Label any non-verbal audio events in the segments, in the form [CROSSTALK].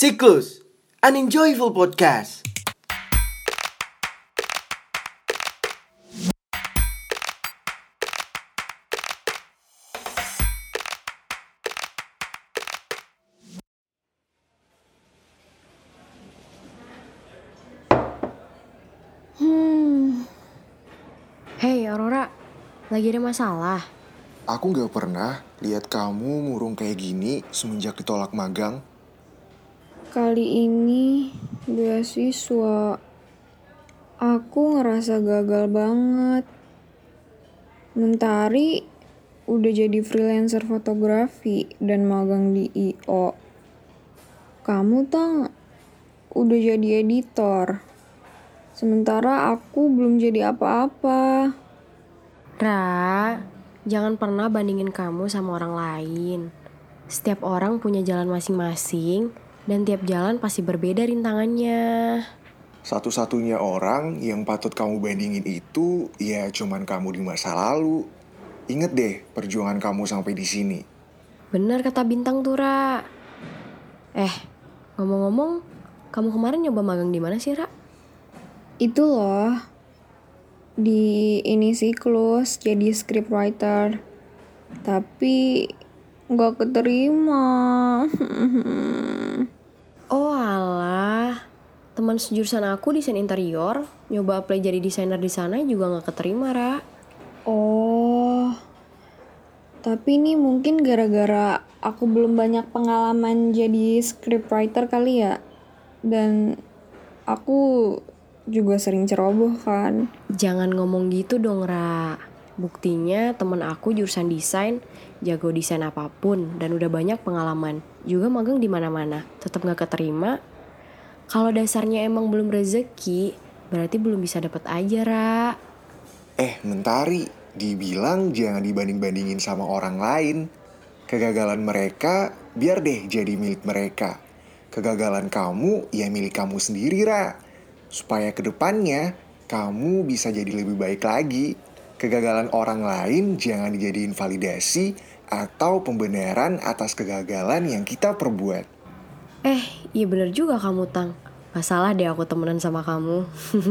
Siklus, an enjoyable podcast. Hei Aurora, lagi ada masalah? Aku gak pernah lihat kamu murung kayak gini semenjak ditolak magang. Kali ini beasiswa aku ngerasa gagal banget. Mentari udah jadi freelancer fotografi dan magang di IO. Kamu tang udah jadi editor. Sementara aku belum jadi apa-apa. Ra, jangan pernah bandingin kamu sama orang lain. Setiap orang punya jalan masing-masing dan tiap jalan pasti berbeda rintangannya. Satu-satunya orang yang patut kamu bandingin itu ya cuman kamu di masa lalu. Ingat deh perjuangan kamu sampai di sini. Bener kata Bintang tuh, Ra. Eh, ngomong-ngomong, kamu kemarin nyoba magang di mana sih, Ra? Itu loh di ini siklus jadi scriptwriter. Tapi nggak keterima. [LAUGHS] Oh alah, teman sejurusan aku desain interior, nyoba apply jadi desainer di sana juga nggak keterima, Ra. Oh. Tapi ini mungkin gara-gara aku belum banyak pengalaman jadi scriptwriter kali ya. Dan aku juga sering ceroboh kan. Jangan ngomong gitu dong, Ra. Buktinya temen aku jurusan desain, jago desain apa pun, dan udah banyak pengalaman. Juga magang di mana-mana, tetap nggak keterima. Kalau dasarnya emang belum rezeki, berarti belum bisa dapet aja, Ra. Eh, mentari, dibilang jangan dibanding-bandingin sama orang lain. Kegagalan mereka biar deh jadi milik mereka. Kegagalan kamu ya milik kamu sendiri, Ra. Supaya ke depannya kamu bisa jadi lebih baik lagi. Kegagalan orang lain jangan dijadiin validasi atau pembenaran atas kegagalan yang kita perbuat. Eh, iya bener juga kamu, Tang. Gak salah deh aku temenan sama kamu.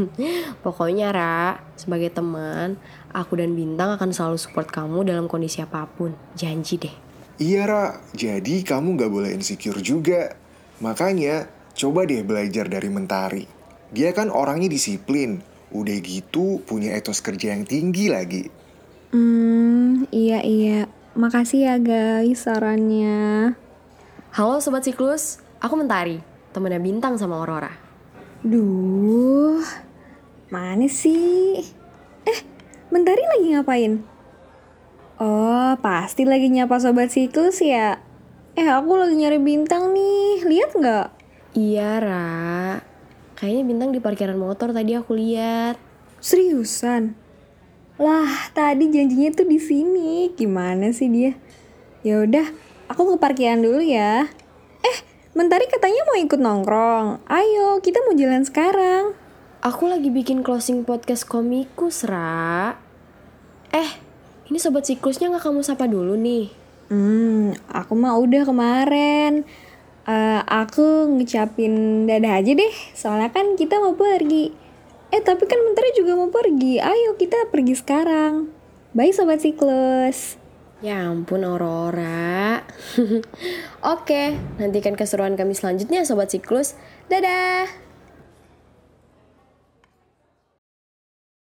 [LAUGHS] Pokoknya, Ra, sebagai teman, aku dan Bintang akan selalu support kamu dalam kondisi apa pun. Janji deh. Iya Ra, jadi kamu gak boleh insecure juga. Makanya, coba deh belajar dari Mentari. Dia kan orangnya disiplin, udah gitu punya etos kerja yang tinggi lagi. Hmm, iya iya. Makasih ya guys sarannya. Halo Sobat Siklus, aku Mentari, temennya Bintang sama Aurora. Duh, mana sih? Eh, Mentari lagi ngapain? Oh, pasti lagi nyapa sobat siklus ya. Eh, aku lagi nyari bintang nih. Lihat nggak? Iya, Ra. Kayaknya Bintang di parkiran motor tadi aku lihat. Seriusan? Lah, tadi janjinya tuh di sini. Gimana sih dia? Ya udah, aku ke parkiran dulu ya. Eh, Mentari katanya mau ikut nongkrong. Ayo, kita mau jalan sekarang. Aku lagi bikin closing podcast komikus, Ra. Eh, ini Sobat Siklusnya nggak kamu sapa dulu nih? Hmm, aku mah udah kemarin. Eh, aku ngucapin dadah aja deh, soalnya kan kita mau pergi. Eh, tapi kan Mentari juga mau pergi. Ayo kita pergi sekarang. Bye Sobat Siklus. Ya ampun Aurora. [LAUGHS] Oke, nantikan keseruan kami selanjutnya Sobat Siklus. Dadah!